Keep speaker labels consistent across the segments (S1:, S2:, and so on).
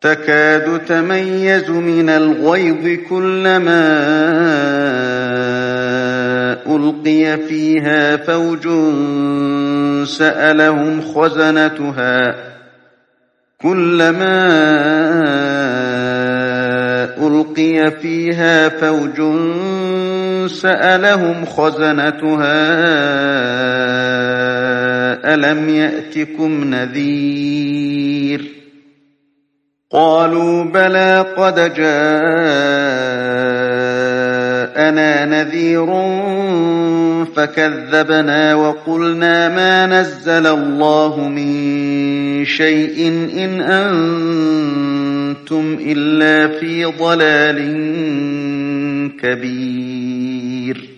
S1: تكاد تميز من الغيظ كلما ألقي فيها فوج سألهم خزنتها كلما ألقي فيها فوج سألهم خزنتها ألم يأتكم نذير ۖ قالوا بلى قد جاءنا نذير فكذبنا وقلنا ما نزل الله من شيء إن أنتم إلا في ضلال كبير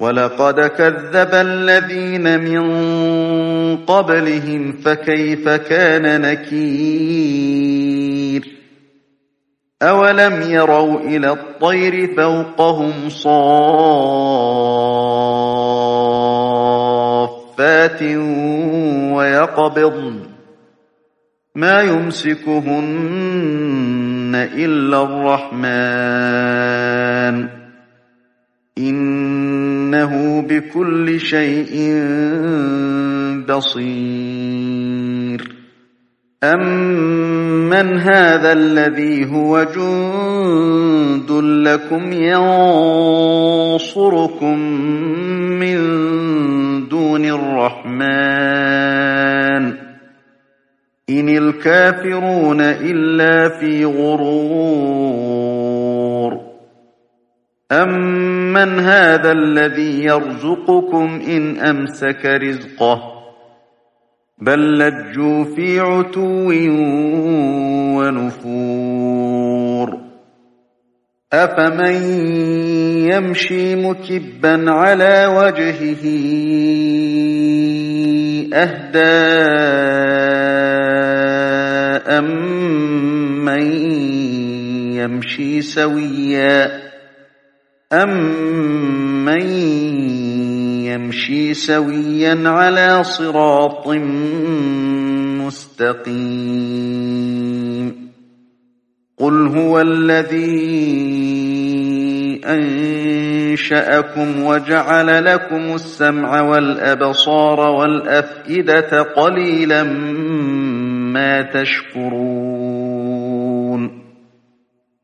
S1: ولقد كذب الذين من قبلهم فكيف كان نكير أولم يروا إلى الطير فوقهم صافات ويقبضن ما يمسكهن إلا الرحمن إنه بكل شيء بصير أمن هذا الذي هو جند لكم ينصركم من دون الرحمن إن الكافرون إلا في غرور أَمَّنْ هَذَا الَّذِي يَرْزُقُكُمْ إِنْ أَمْسَكَ رِزْقَهُ بل لجوا في عتو ونفور أفمن يمشي مكبا على وجهه أهدى أمن يمشي سويا أَمَّن يَمْشِي سَوِيًّا عَلَى صِرَاطٍ مُّسْتَقِيمٍ قُلْ هُوَ الَّذِي أَنشَأَكُمْ وَجَعَلَ لَكُمُ السَّمْعَ وَالْأَبْصَارَ وَالْأَفْئِدَةَ قَلِيلًا مَا تَشْكُرُونَ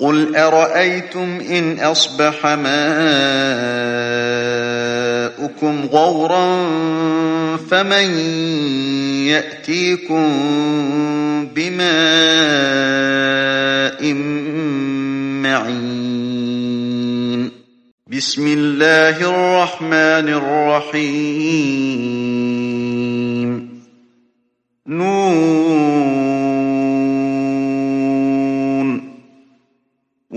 S1: قل أرأيتم إن أصبح ماؤكم غورا فمن يأتيكم بماء معين بسم الله الرحمن الرحيم نور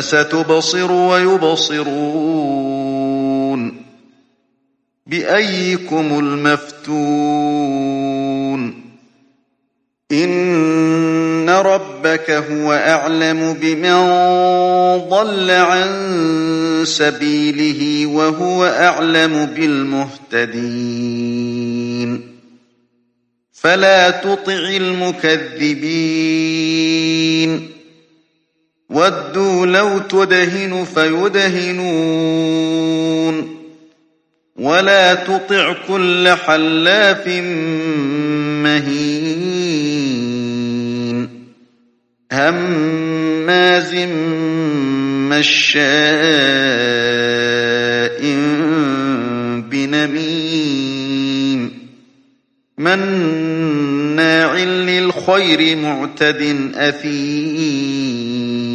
S1: فستبصر ويبصرون بأيكم المفتون إن ربك هو أعلم بمن ضل عن سبيله وهو أعلم بالمهتدين فلا تطع المكذبين ودوا لو تدهن فيدهنون ولا تطع كل حلاف مهين هماز مشاء بنميم مناع للخير معتد أثيم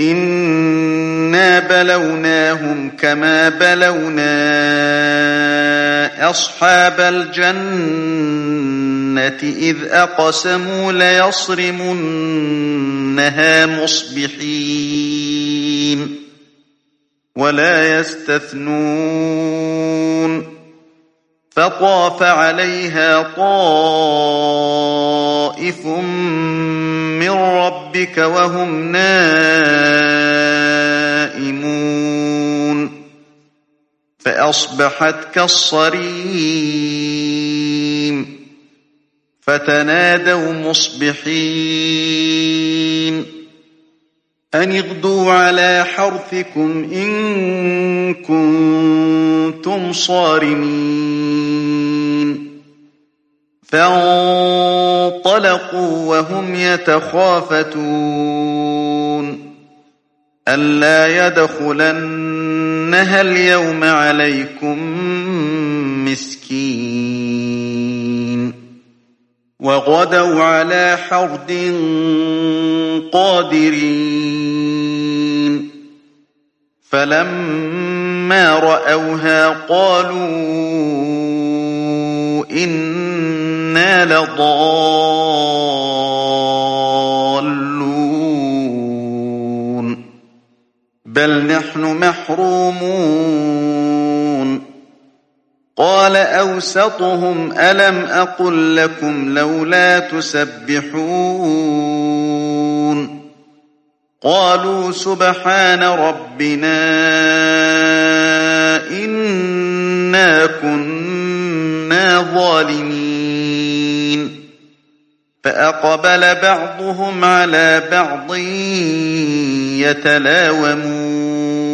S1: إنا بلوناهم كما بلونا أصحاب الجنة إذ أقسموا ليصرمنها مصبحين ولا يستثنون فطاف عليها طائف من ربك وهم نائمون فأصبحت كالصريم فتنادوا مصبحين أن اغدوا على حرثكم إن كنتم صارمين فانطلقوا وهم يتخافتون ألا يدخلنها اليوم عليكم مسكين وغدوا على حرد قادرين فلما رأوها قالوا إنا لضالون بل نحن محرومون قال أوسطهم ألم أقل لكم لولا تسبحون قالوا سبحان ربنا إنا كنا ظالمين فأقبل بعضهم على بعض يتلاومون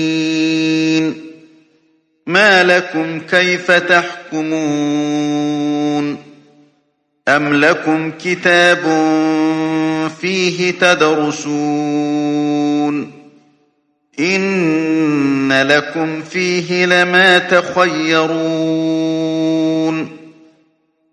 S1: ما لكم كيف تحكمون أم لكم كتاب فيه تدرسون إن لكم فيه لما تخيرون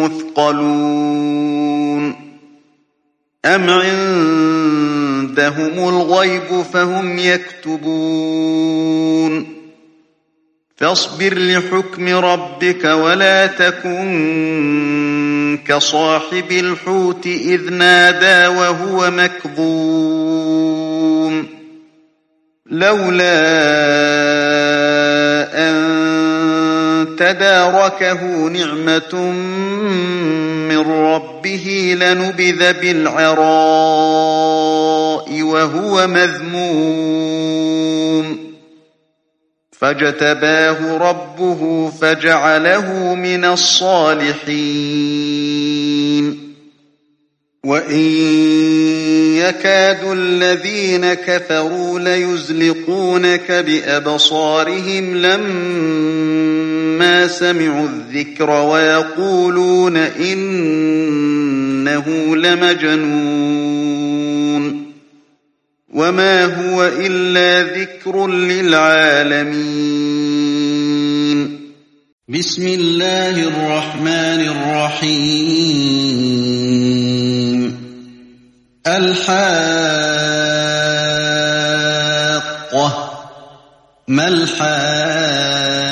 S1: مثقلون أم عندهم الغيب فهم يكتبون فاصبر لحكم ربك ولا تكن كصاحب الحوت إذ نادى وهو مكظوم لولا أن تداركه نعمة من ربه لنبذ بالعراء وهو مذموم فاجتباه ربه فجعله من الصالحين وإن يكاد الذين كفروا ليزلقونك بأبصارهم لم سمعوا الذكر ويقولون إنه لمجنون وما هو إلا ذكر للعالمين بسم الله الرحمن الرحيم الحاقة ما الحاقة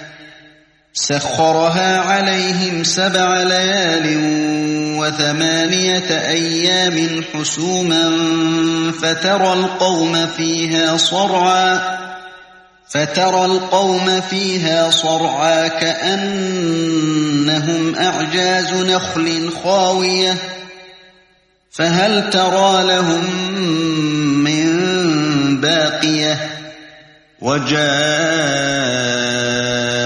S1: سخرها عليهم سبع ليال وثمانية أيام حسوما فترى القوم فيها صرعا فترى القوم فيها صرعا كأنهم أعجاز نخل خاوية فهل ترى لهم من باقية وجاء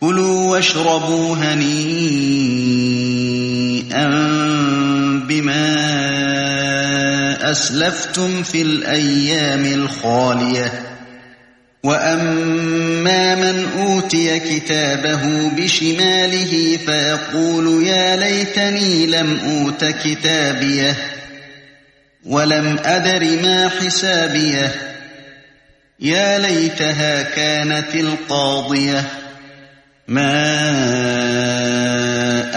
S1: كلوا واشربوا هنيئا بما أسلفتم في الأيام الخالية وأما من أوتي كتابه بشماله فيقول يا ليتني لم أوت كتابيه ولم أدر ما حسابيه يا ليتها كانت القاضيه ما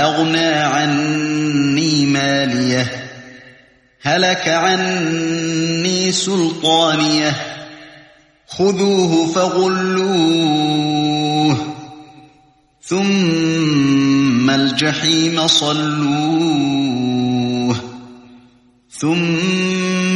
S1: أغنى عني ماليه هلك عني سلطانيه خذوه فغلوه ثم الجحيم صلوه ثم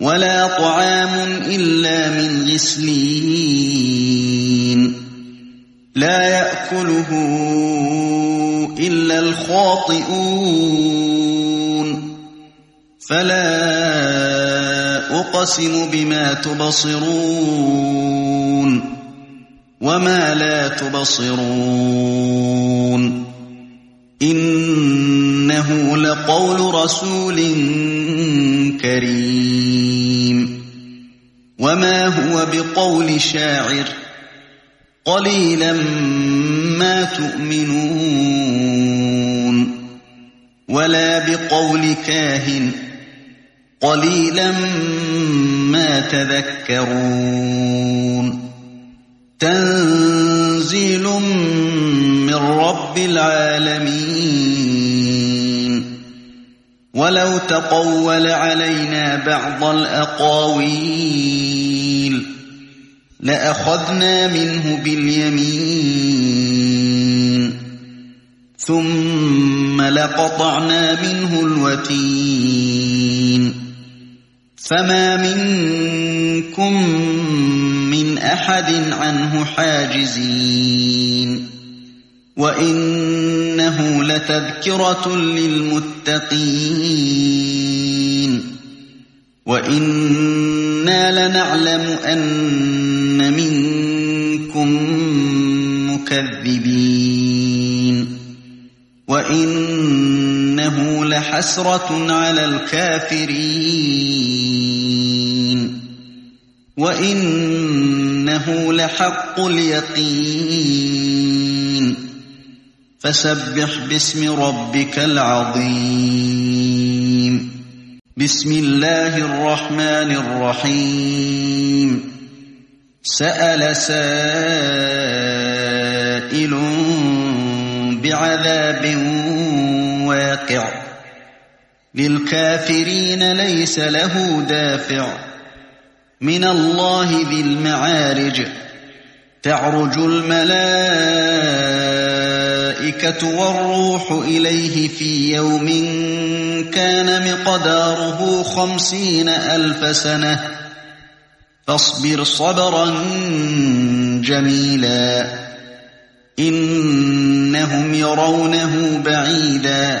S1: ولا طعام إلا من غسلين لا يأكله إلا الخاطئون فلا أقسم بما تبصرون وما لا تبصرون إنه لقول رسول كريم وما هو بقول شاعر قليلا ما تؤمنون ولا بقول كاهن قليلا ما تذكرون تنزل تنزيل من رب العالمين ولو تقول علينا بعض الأقاويل لأخذنا منه باليمين ثم لقطعنا منه الوتين فما منكم من احد عنه حاجزين وانه لتذكره للمتقين وانا لنعلم ان منكم مكذبين وان وإنه لحسرة على الكافرين وإنه لحق اليقين فسبح باسم ربك العظيم بسم الله الرحمن الرحيم سأل سائل بعذاب للكافرين ليس له دافع من الله ذي المعارج تعرج الملائكة والروح إليه في يوم كان مقداره خمسين ألف سنة فاصبر صبرا جميلا إنهم يرونه بعيداً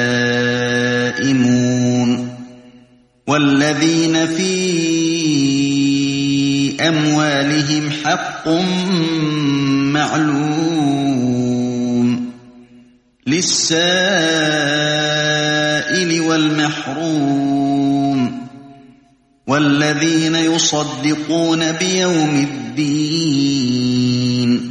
S1: نائمون والذين في أموالهم حق معلوم للسائل والمحروم والذين يصدقون بيوم الدين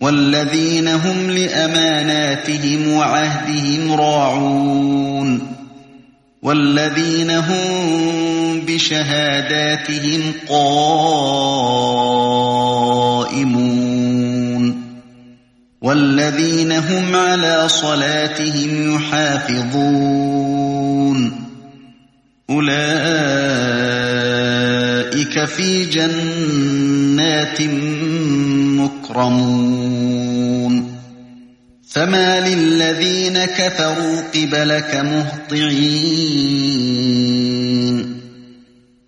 S1: والذين هم لأماناتهم وعهدهم راعون والذين هم بشهاداتهم قائمون والذين هم على صلاتهم يحافظون أولئك في جنات مكرمون فما للذين كفروا قبلك مهطعين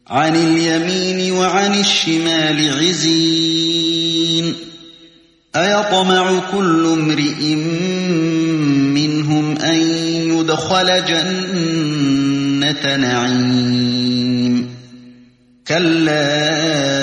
S1: عن اليمين وعن الشمال عزين أيطمع كل امرئ منهم أن يدخل جنة نعيم كلا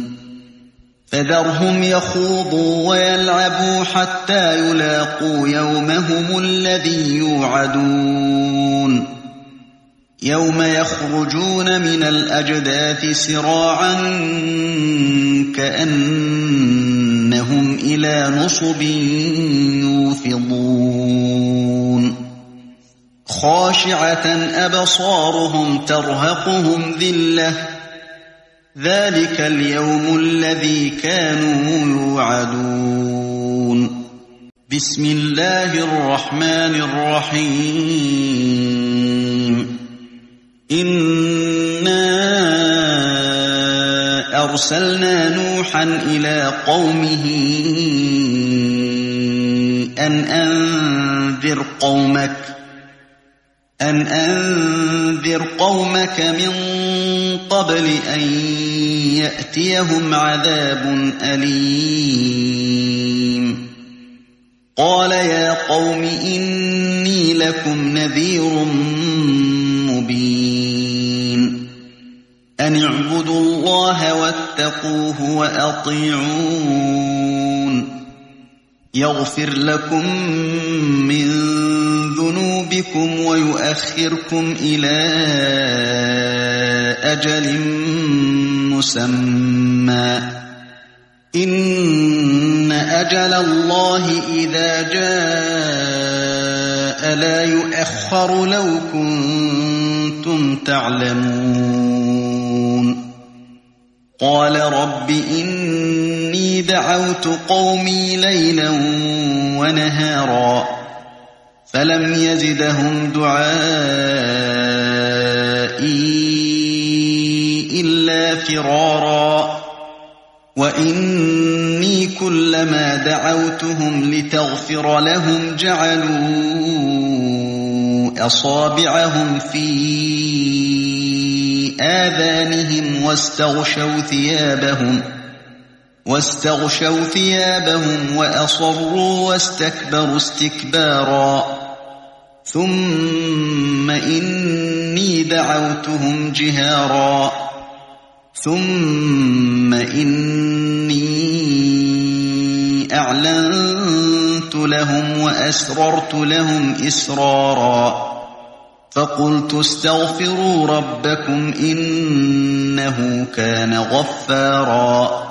S1: فذرهم يخوضوا ويلعبوا حتى يلاقوا يومهم الذي يوعدون يوم يخرجون من الأجداث سراعا كأنهم إلى نصب يوفضون خاشعة أبصارهم ترهقهم ذِلَّةٌ ذلك اليوم الذي كانوا يوعدون بسم الله الرحمن الرحيم إنا أرسلنا نوحا إلى قومه أن أنذر قومك أن أنذر قومك من قبل أن يأتيهم عذاب أليم قال يا قوم إني لكم نذير مبين أن اعبدوا الله واتقوه وأطيعون يغفر لكم من ذنوبكم ويؤخركم إلى أجل مسمى إن أجل الله إذا جاء لا يؤخر لو كنتم تعلمون قال رب إن دعوت قومي ليلا ونهارا فلم يزدهم دعائي إلا فرارا وإني كلما دعوتهم لتغفر لهم جعلوا أصابعهم في آذانهم واستغشوا ثيابهم ۖ واستغشوا ثيابهم وأصروا واستكبروا استكبارا ثم إني دعوتهم جهارا ثم إني أعلنت لهم وأسررت لهم إسرارا فقلت استغفروا ربكم إنه كان غفاراً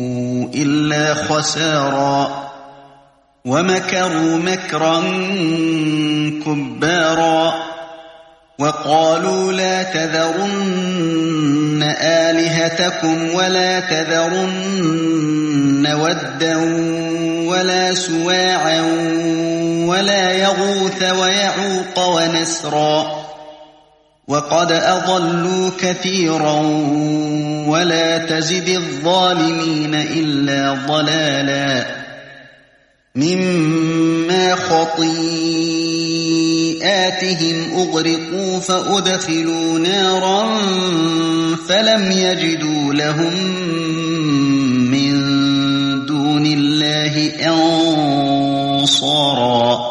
S1: إلا خسارا ومكروا مكرا كبارا وقالوا لا تذرن آلهتكم ولا تذرن ودا ولا سواعا ولا يغوث ويعوق ونسرا وقد أضلوا كثيرا ولا تزد الظالمين إلا ضلالا مما خطيئاتهم أغرقوا فأدخلوا نارا فلم يجدوا لهم من دون الله أنصاراً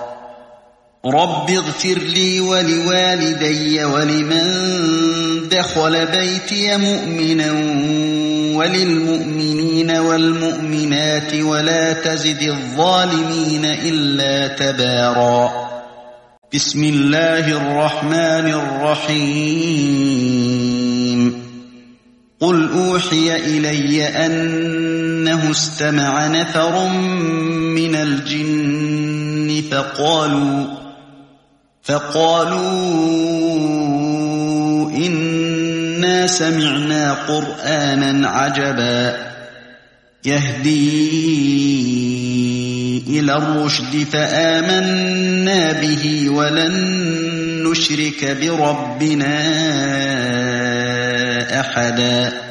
S1: رب اغفر لي ولوالدي ولمن دخل بيتي مؤمنا وللمؤمنين والمؤمنات ولا تزد الظالمين إلا تبارا بسم الله الرحمن الرحيم قل أوحي إلي أنه استمع نفر من الجن فقالوا فقالوا إنا سمعنا قرآنا عجبا يهدي إلى الرشد فآمنا به ولن نشرك بربنا أحداً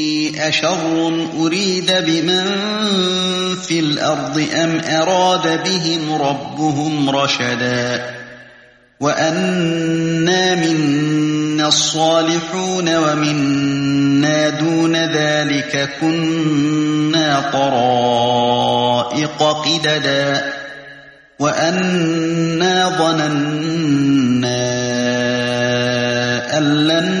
S1: أشر أريد بمن في الأرض أم أراد بهم ربهم رشدا وأنا منا الصالحون ومنا دون ذلك كنا طرائق قددا وأنا ظننا أن لن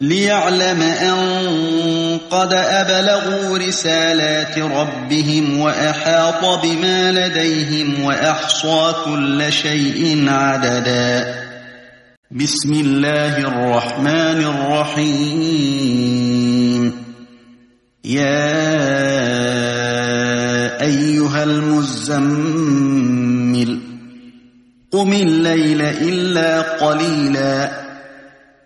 S1: ليعلم أن قد أبلغوا رسالات ربهم وأحاط بما لديهم وأحصى كل شيء عددا بسم الله الرحمن الرحيم يا أيها المزمل قم الليل إلا قليلاً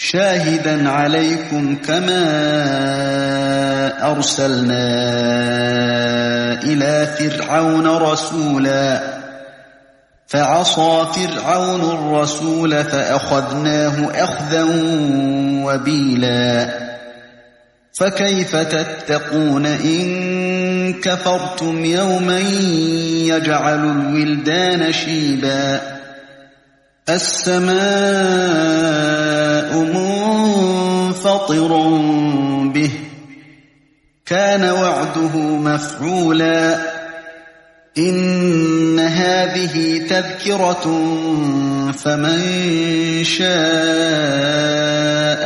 S1: شاهدا عليكم كما أرسلنا إلى فرعون رسولا فعصى فرعون الرسول فأخذناه أخذا وبيلا فكيف تتقون إن كفرتم يوما يجعل الولدان شيباً السماء منفطر به كان وعده مفعولا إن هذه تذكرة فمن شاء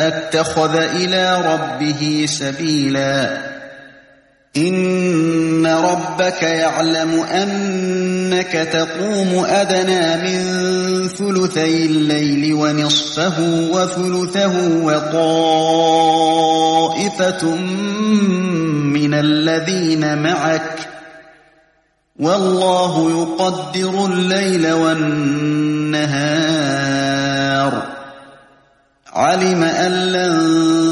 S1: اتخذ إلى ربه سبيلا إن ربك يعلم أن إنك تقوم أدنى من ثلثي الليل ونصفه وثلثه وطائفة من الذين معك والله يقدر الليل والنهار علم أن لن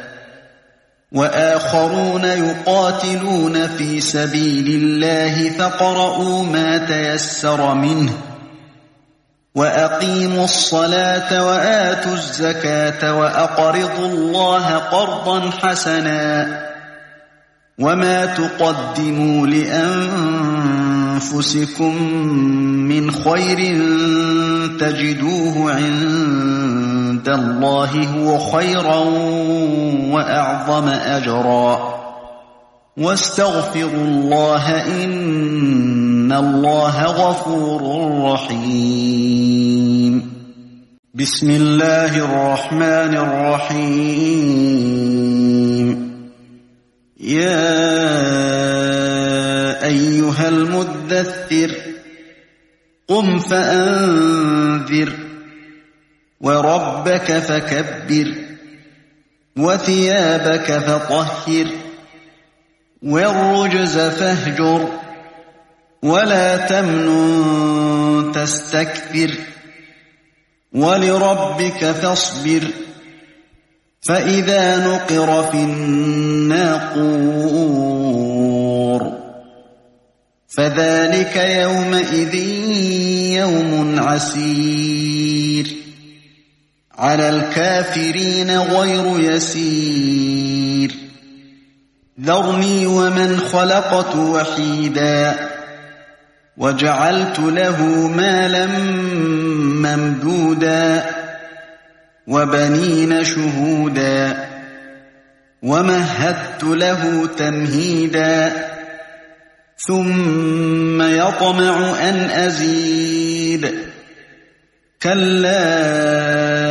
S1: وآخرون يقاتلون في سبيل الله فقرؤوا ما تيسر منه وأقيموا الصلاة وآتوا الزكاة وأقرضوا الله قرضا حسنا وما تقدموا لأنفسكم من خير تجدوه عند عند الله هو خيرا وأعظم أجرا واستغفروا الله إن الله غفور رحيم بسم الله الرحمن الرحيم يا أيها المدثر قم فأنذر وربك فكبر وثيابك فطهر والرجز فاهجر ولا تمنن تستكبر ولربك فاصبر فإذا نقر في الناقور فذلك يومئذ يوم عسير على الكافرين غير يسير ذرني ومن خلقت وحيدا وجعلت له مالا ممدودا وبنين شهودا ومهدت له تمهيدا ثم يطمع أن أزيد كلا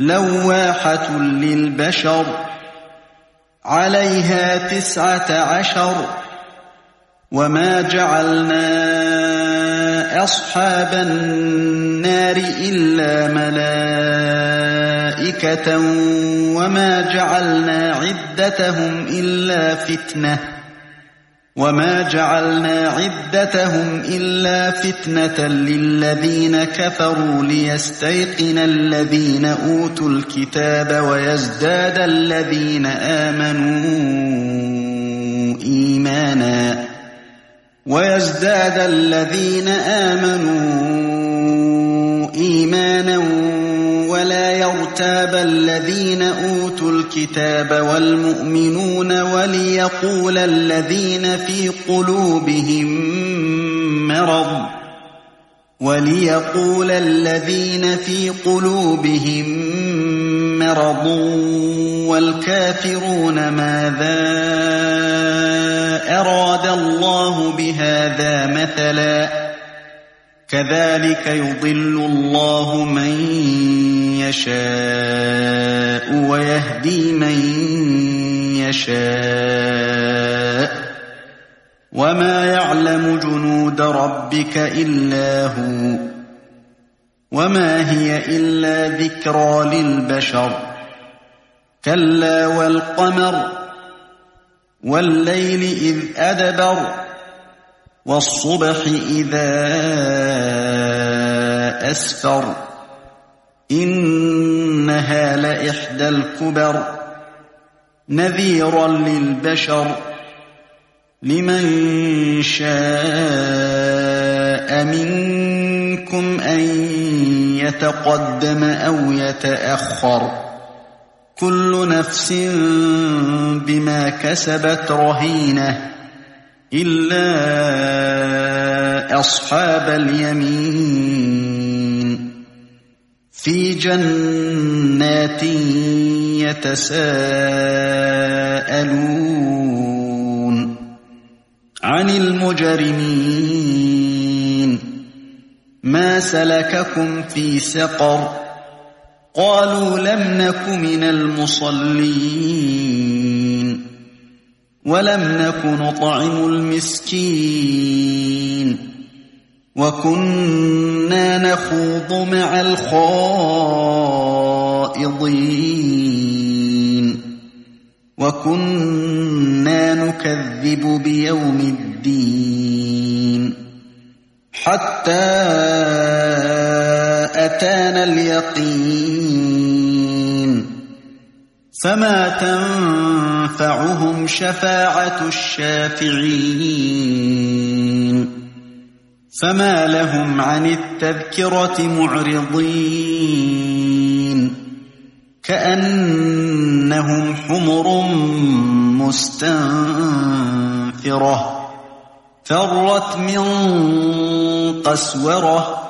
S1: لواحة للبشر عليها تسعة عشر وما جعلنا أصحاب النار إلا ملائكة وما جعلنا عدتهم إلا فتنةً وما جعلنا عدتهم إلا فتنة للذين كفروا ليستيقن الذين أوتوا الكتاب ويزداد الذين آمنوا إيمانا ويزداد الذين آمنوا إيمانا ولا يرتاب الذين أوتوا الكتاب والمؤمنون وليقول الذين في قلوبهم مرض وليقول الذين في قلوبهم مرض والكافرون ماذا أراد الله بهذا مثلاً كذلك يضل الله من يشاء ويهدي من يشاء وما يعلم جنود ربك إلا هو وما هي إلا ذكرى للبشر كلا والقمر والليل إذ أدبر والصبح إذا أسفر إنها لإحدى الكبر نذيرا للبشر لمن شاء منكم أن يتقدم أو يتأخر كل نفس بما كسبت رهينه إلا أصحاب اليمين في جنات يتساءلون عن المجرمين ما سلككم في سقر قالوا لم نك من المصلين ولم نك نطعم المسكين وكنا نخوض مع الخائضين وكنا نكذب بيوم الدين حتى أتانا اليقين فما تنفعهم شفاعة الشافعين فما لهم عن التذكرة معرضين كأنهم حمر مستنفرة فرت من قسوره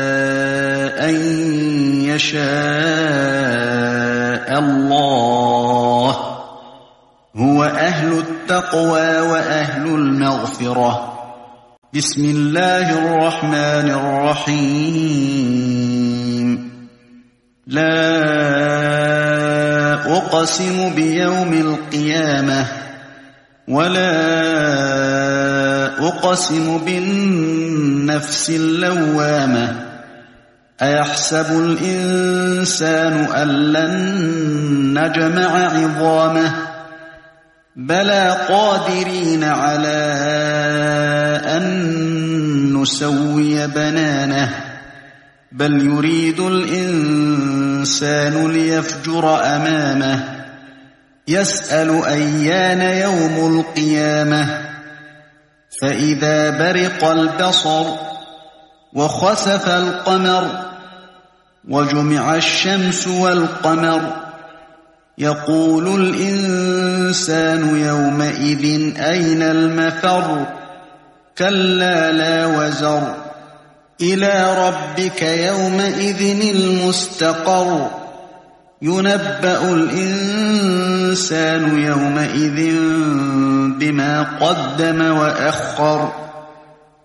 S1: من يشاء الله هو أهل التقوى وأهل المغفرة بسم الله الرحمن الرحيم لا أقسم بيوم القيامة ولا أقسم بالنفس اللوامة أيحسب الإنسان أن لن نجمع عظامه بلى قادرين على أن نسوي بنانه بل يريد الإنسان ليفجر أمامه يسأل أيان يوم القيامة فإذا برق البصر وخسف القمر وجمع الشمس والقمر يقول الإنسان يومئذ أين المفر كلا لا وزر إلى ربك يومئذ المستقر ينبأ الإنسان يومئذ بما قدم وأخر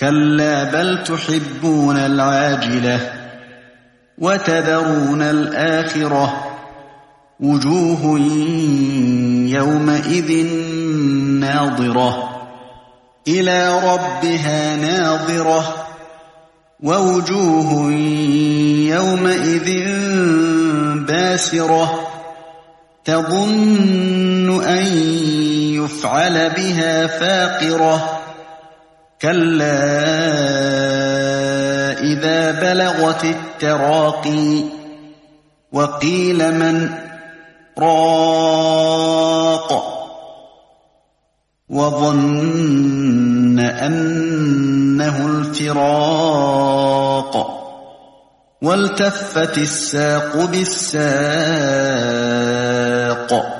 S1: كلا بل تحبون العاجله وتذرون الاخره وجوه يومئذ ناظرة الى ربها ناظره ووجوه يومئذ باسره تظن ان يفعل بها فاقره كلا إذا بلغت التراقي وقيل من راق وظن أنه الفراق والتفت الساق بالساق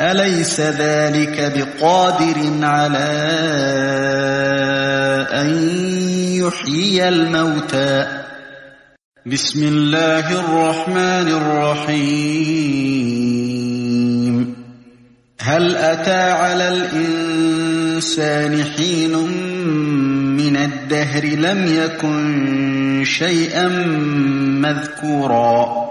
S1: أليس ذلك بقادر على أن يحيي الموتى بسم الله الرحمن الرحيم هل أتى على الإنسان حين من الدهر لم يكن شيئا مذكوراً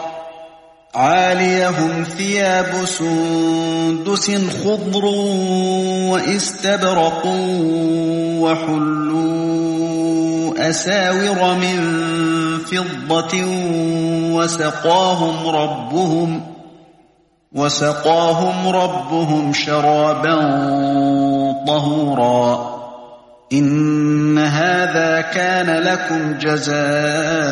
S1: عاليهم ثياب سندس خضر واستبرق وحلوا أساور من فضة وسقاهم ربهم وسقاهم ربهم شرابا طهورا إن هذا كان لكم جزاء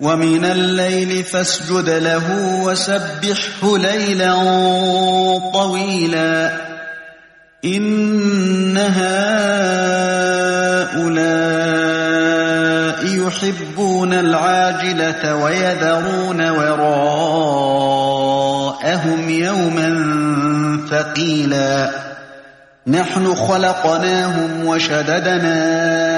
S1: ومن الليل فاسجد له وسبحه ليلا طويلا ان هؤلاء يحبون العاجله ويذرون وراءهم يوما ثقيلا نحن خلقناهم وشددنا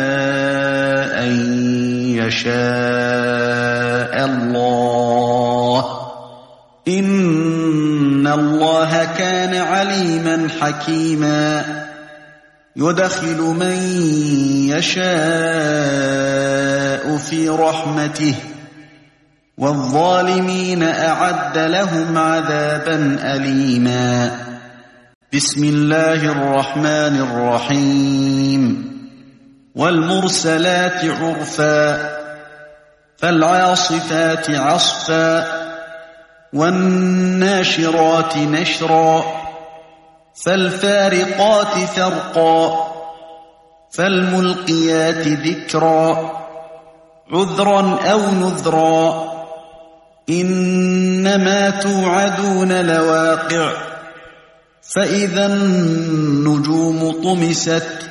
S1: شاء الله إن الله كان عليما حكيما يدخل من يشاء في رحمته والظالمين أعد لهم عذابا أليما بسم الله الرحمن الرحيم والمرسلات عرفاً فالعاصفات عصفا والناشرات نشرا فالفارقات فرقا فالملقيات ذكرا عذرا او نذرا انما توعدون لواقع فاذا النجوم طمست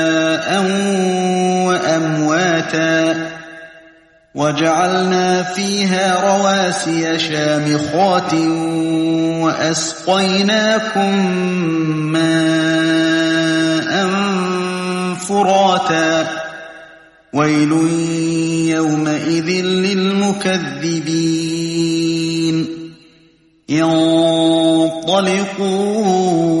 S1: وأمواتا وجعلنا فيها رواسي شامخات وأسقيناكم ماء فراتا ويل يومئذ للمكذبين ينطلقون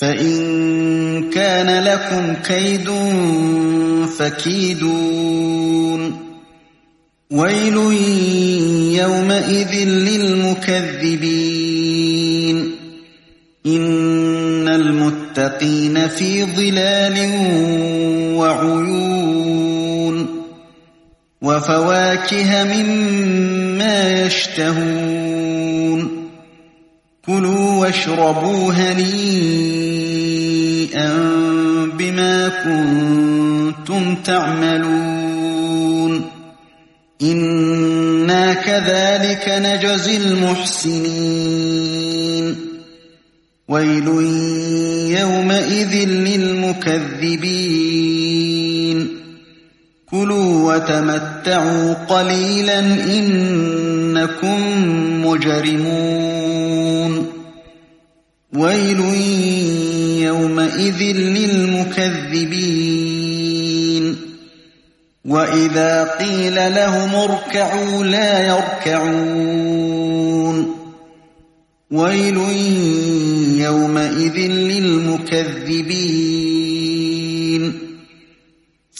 S1: فإن كان لكم كيد فكيدون ويل يومئذ للمكذبين إن المتقين في ظلال وعيون وفواكه مما يشتهون كلوا واشربوا هنيئا بما كنتم تعملون إنا كذلك نجزي المحسنين ويل يومئذ للمكذبين كُلُوا وَتَمَتَّعُوا قَلِيلًا إِنَّكُمْ مُجْرِمُونَ وَيْلٌ يَوْمَئِذٍ لِلْمُكَذِّبِينَ وَإِذَا قِيلَ لَهُمُ ارْكَعُوا لَا يَرْكَعُونَ وَيْلٌ يَوْمَئِذٍ لِلْمُكَذِّبِينَ